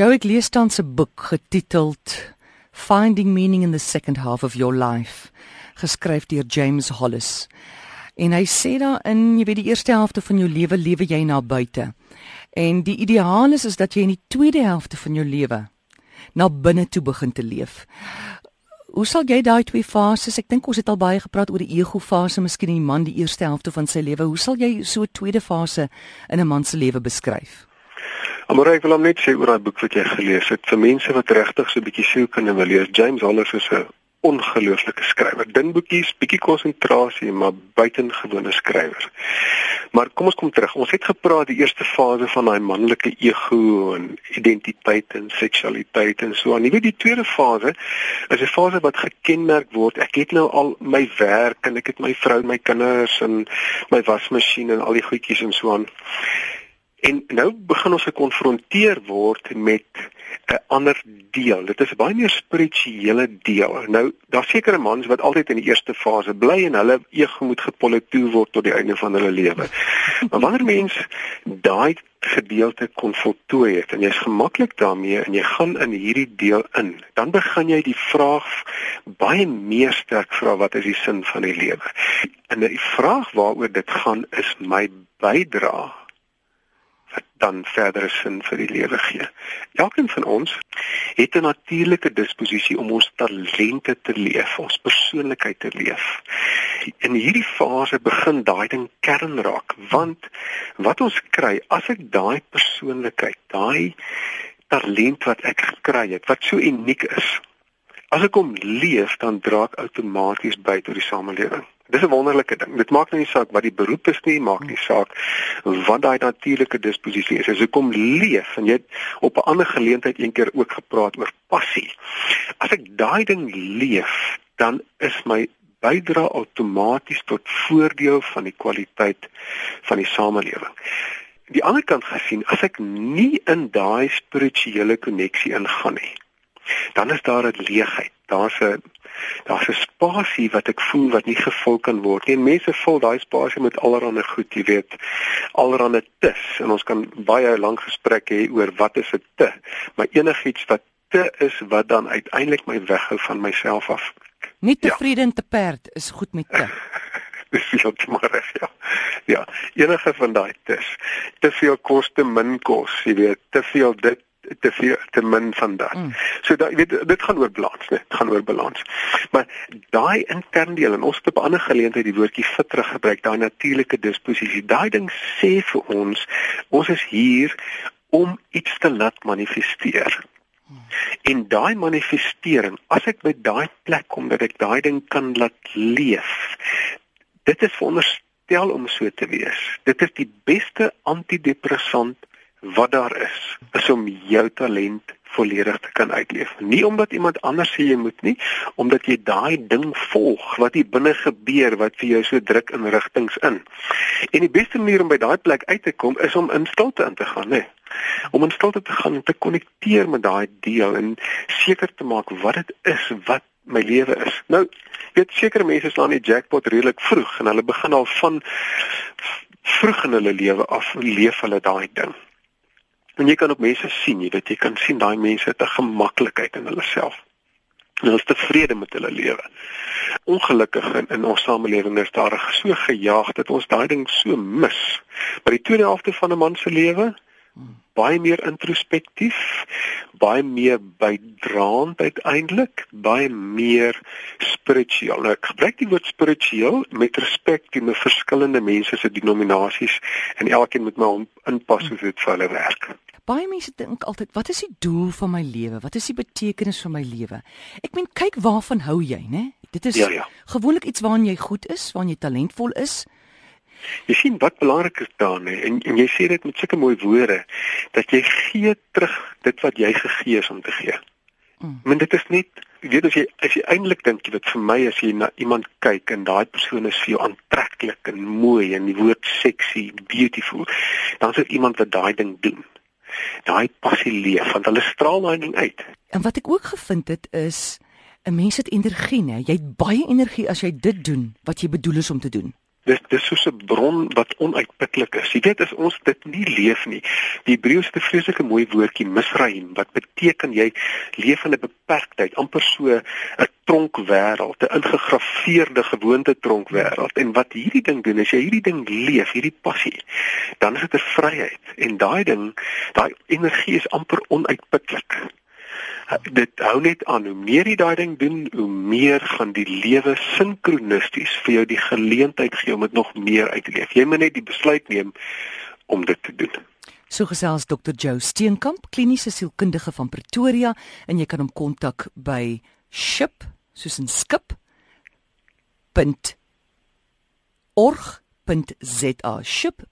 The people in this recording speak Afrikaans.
Joe ek lees tans 'n boek getiteld Finding Meaning in the Second Half of Your Life, geskryf deur James Hollis. En hy sê daarin, jy weet die eerste helfte van jou lewe lewe jy na buite. En die ideaal is is dat jy in die tweede helfte van jou lewe na binne toe begin te leef. Hoe sal jy daai twee fases? Ek dink ons het al baie gepraat oor die ego fase, miskien die man die eerste helfte van sy lewe. Hoe sal jy so 'n tweede fase in 'n man se lewe beskryf? Maar ek wil hom net sê oor daai boek wat jy gelees het vir mense wat regtig so 'n bietjie siel kan wil lees. James Hollis is 'n ongelooflike skrywer. Dun boekies, bietjie konsentrasie, maar buitengewone skrywer. Maar kom ons kom terug. Ons het gepraat die eerste fase van daai manlike ego en identiteit en seksualiteit en so aan. Jy weet die tweede fase is 'n fase wat gekenmerk word. Ek het nou al my werk en ek het my vrou, my kinders en my wasmasjien en al die goedjies en so aan. En nou begin ons gekonfronteer word met 'n ander deel. Dit is 'n baie meer spirituele deel. Nou, daar's sekere mans wat altyd in die eerste fase bly en hulle ego moet gepolitoe word tot die einde van hulle lewe. Maar wanneer mens daai gedeelte kon voltooi het en jy's gemaklik daarmee en jy gaan in hierdie deel in, dan begin jy die vraag baie meer sterk vra wat is die sin van die lewe? En die vraag waaroor dit gaan is my bydrae wat dan verdere sin vir die lewe gee. Elkeen van ons het 'n natuurlike disposisie om ons talente te leef, ons persoonlikheid te leef. In hierdie fase begin daai ding kern raak, want wat ons kry as ek daai persoonlikheid, daai talent wat ek gekry het, wat so uniek is, as ek hom leef, dan dra ek outomaties by tot die samelewing. Dis 'n wonderlike ding. Dit maak nie saak wat die beroep is nie, maak nie saak wat daai natuurlike disposisie is. As jy kom leef en jy het op 'n ander geleentheid eendag ook gepraat oor passie. As ek daai ding leef, dan is my bydra outomaties tot voordeel van die kwaliteit van die samelewing. Die ander kant gesien, as ek nie in daai spirituele koneksie ingaan nie, dan is daar 'n leegheid. Daar's 'n daar's 'n spasie wat ek voel wat nie gevul kan word nie. En mense vul daai spasie met allerlei goed, jy weet, allerlei tes en ons kan baie lank gesprekke hê oor wat is 'n te, maar enigiets wat te is wat dan uiteindelik my weghou van myself af. Nie tevrede ja. te perd is goed met te. dis veel te maar reg, ja. Ja, enige van daai tes. Te veel kos te min kos, jy weet, te veel dit te veel te min van dat. Mm. So daai weet dit gaan oor balans, né? Dit gaan oor balans. Maar daai interne deel en ons het op 'n ander geleentheid die woordjie fit teruggebruik, daai natuurlike disposisie. Daai ding sê vir ons, ons is hier om iets te laat manifesteer. Mm. En daai manifestering, as ek by daai plek kom dat ek daai ding kan laat leef. Dit is veronderstel om so te wees. Dit is die beste antidepressant wat daar is is om jou talent volledig te kan uitleef. Nie omdat iemand anders sê jy moet nie, omdat jy daai ding volg wat hier binne gebeur wat vir jou so druk in rigtings in. En die beste manier om by daai plek uit te kom is om in stilte in te gaan, né? Om in stilte te gaan en te konnekteer met daai deel en seker te maak wat dit is wat my lewe is. Nou, weet sekere mense slaan die jackpot redelik vroeg en hulle begin al van vroeg in hulle lewe af leef hulle daai ding. En jy kan ook mense sien, jy weet jy kan sien daai mense het 'n gemaklikheid in hulle self. Hulle is tevrede met hulle lewe. Ongelukkig in, in ons samelewing is daar so gejaag dat ons daai ding so mis. Maar die tweede helfte van 'n man se lewe baie meer introspektief, baie meer bydraend uiteindelik, baie meer spiritueel. Nou ek gebruik die woord spiritueel met respek teen die verskillende mense se denominasies en elkeen moet maar inpas hoe dit vir hulle werk. Baie mense dink altyd, wat is die doel van my lewe? Wat is die betekenis van my lewe? Ek meen, kyk waarvan hou jy, né? Dit is ja, ja. gewoonlik iets waarin jy goed is, waarin jy talentvol is. Jy sien wat belangrik is daarin en en jy sê dit met sulke mooi woorde dat jy gee terug dit wat jy gegee is om te gee. Mm. Men dit is net weet as jy as jy eintlik dink jy weet vir my as jy na iemand kyk en daai persoon is vir jou aantreklik en mooi en die woord sexy, beautiful, dan is dit iemand wat daai ding doen. Daai passie leef want hulle straal daai ding uit. En wat ek ook gevind het is 'n mens het energie, né? Jy het baie energie as jy dit doen wat jy bedoel is om te doen. Dis dis soos 'n bron wat onuitputlik is. Jy weet as ons dit nie leef nie. Die Hebreëus het 'n vreeslike mooi woordjie misraim wat beteken jy leef in 'n beperktheid, amper so 'n tronkwêreld, 'n ingegrafeerde gewoonte tronkwêreld. En wat hierdie ding doen, as jy hierdie ding leef, hierdie passie, dan is dit 'n vryheid. En daai ding, daai energie is amper onuitputlik dit hou net aan. Hoe meer jy daai ding doen hoe meer gaan die lewe sinkronisties vir jou die geleentheid gee om dit nog meer uit te leef. Jy moet net die besluit neem om dit te doen. So gesels Dr Joe Steenkamp, kliniese sielkundige van Pretoria en jy kan hom kontak by ship soos 'n skip. org.za ship.org.za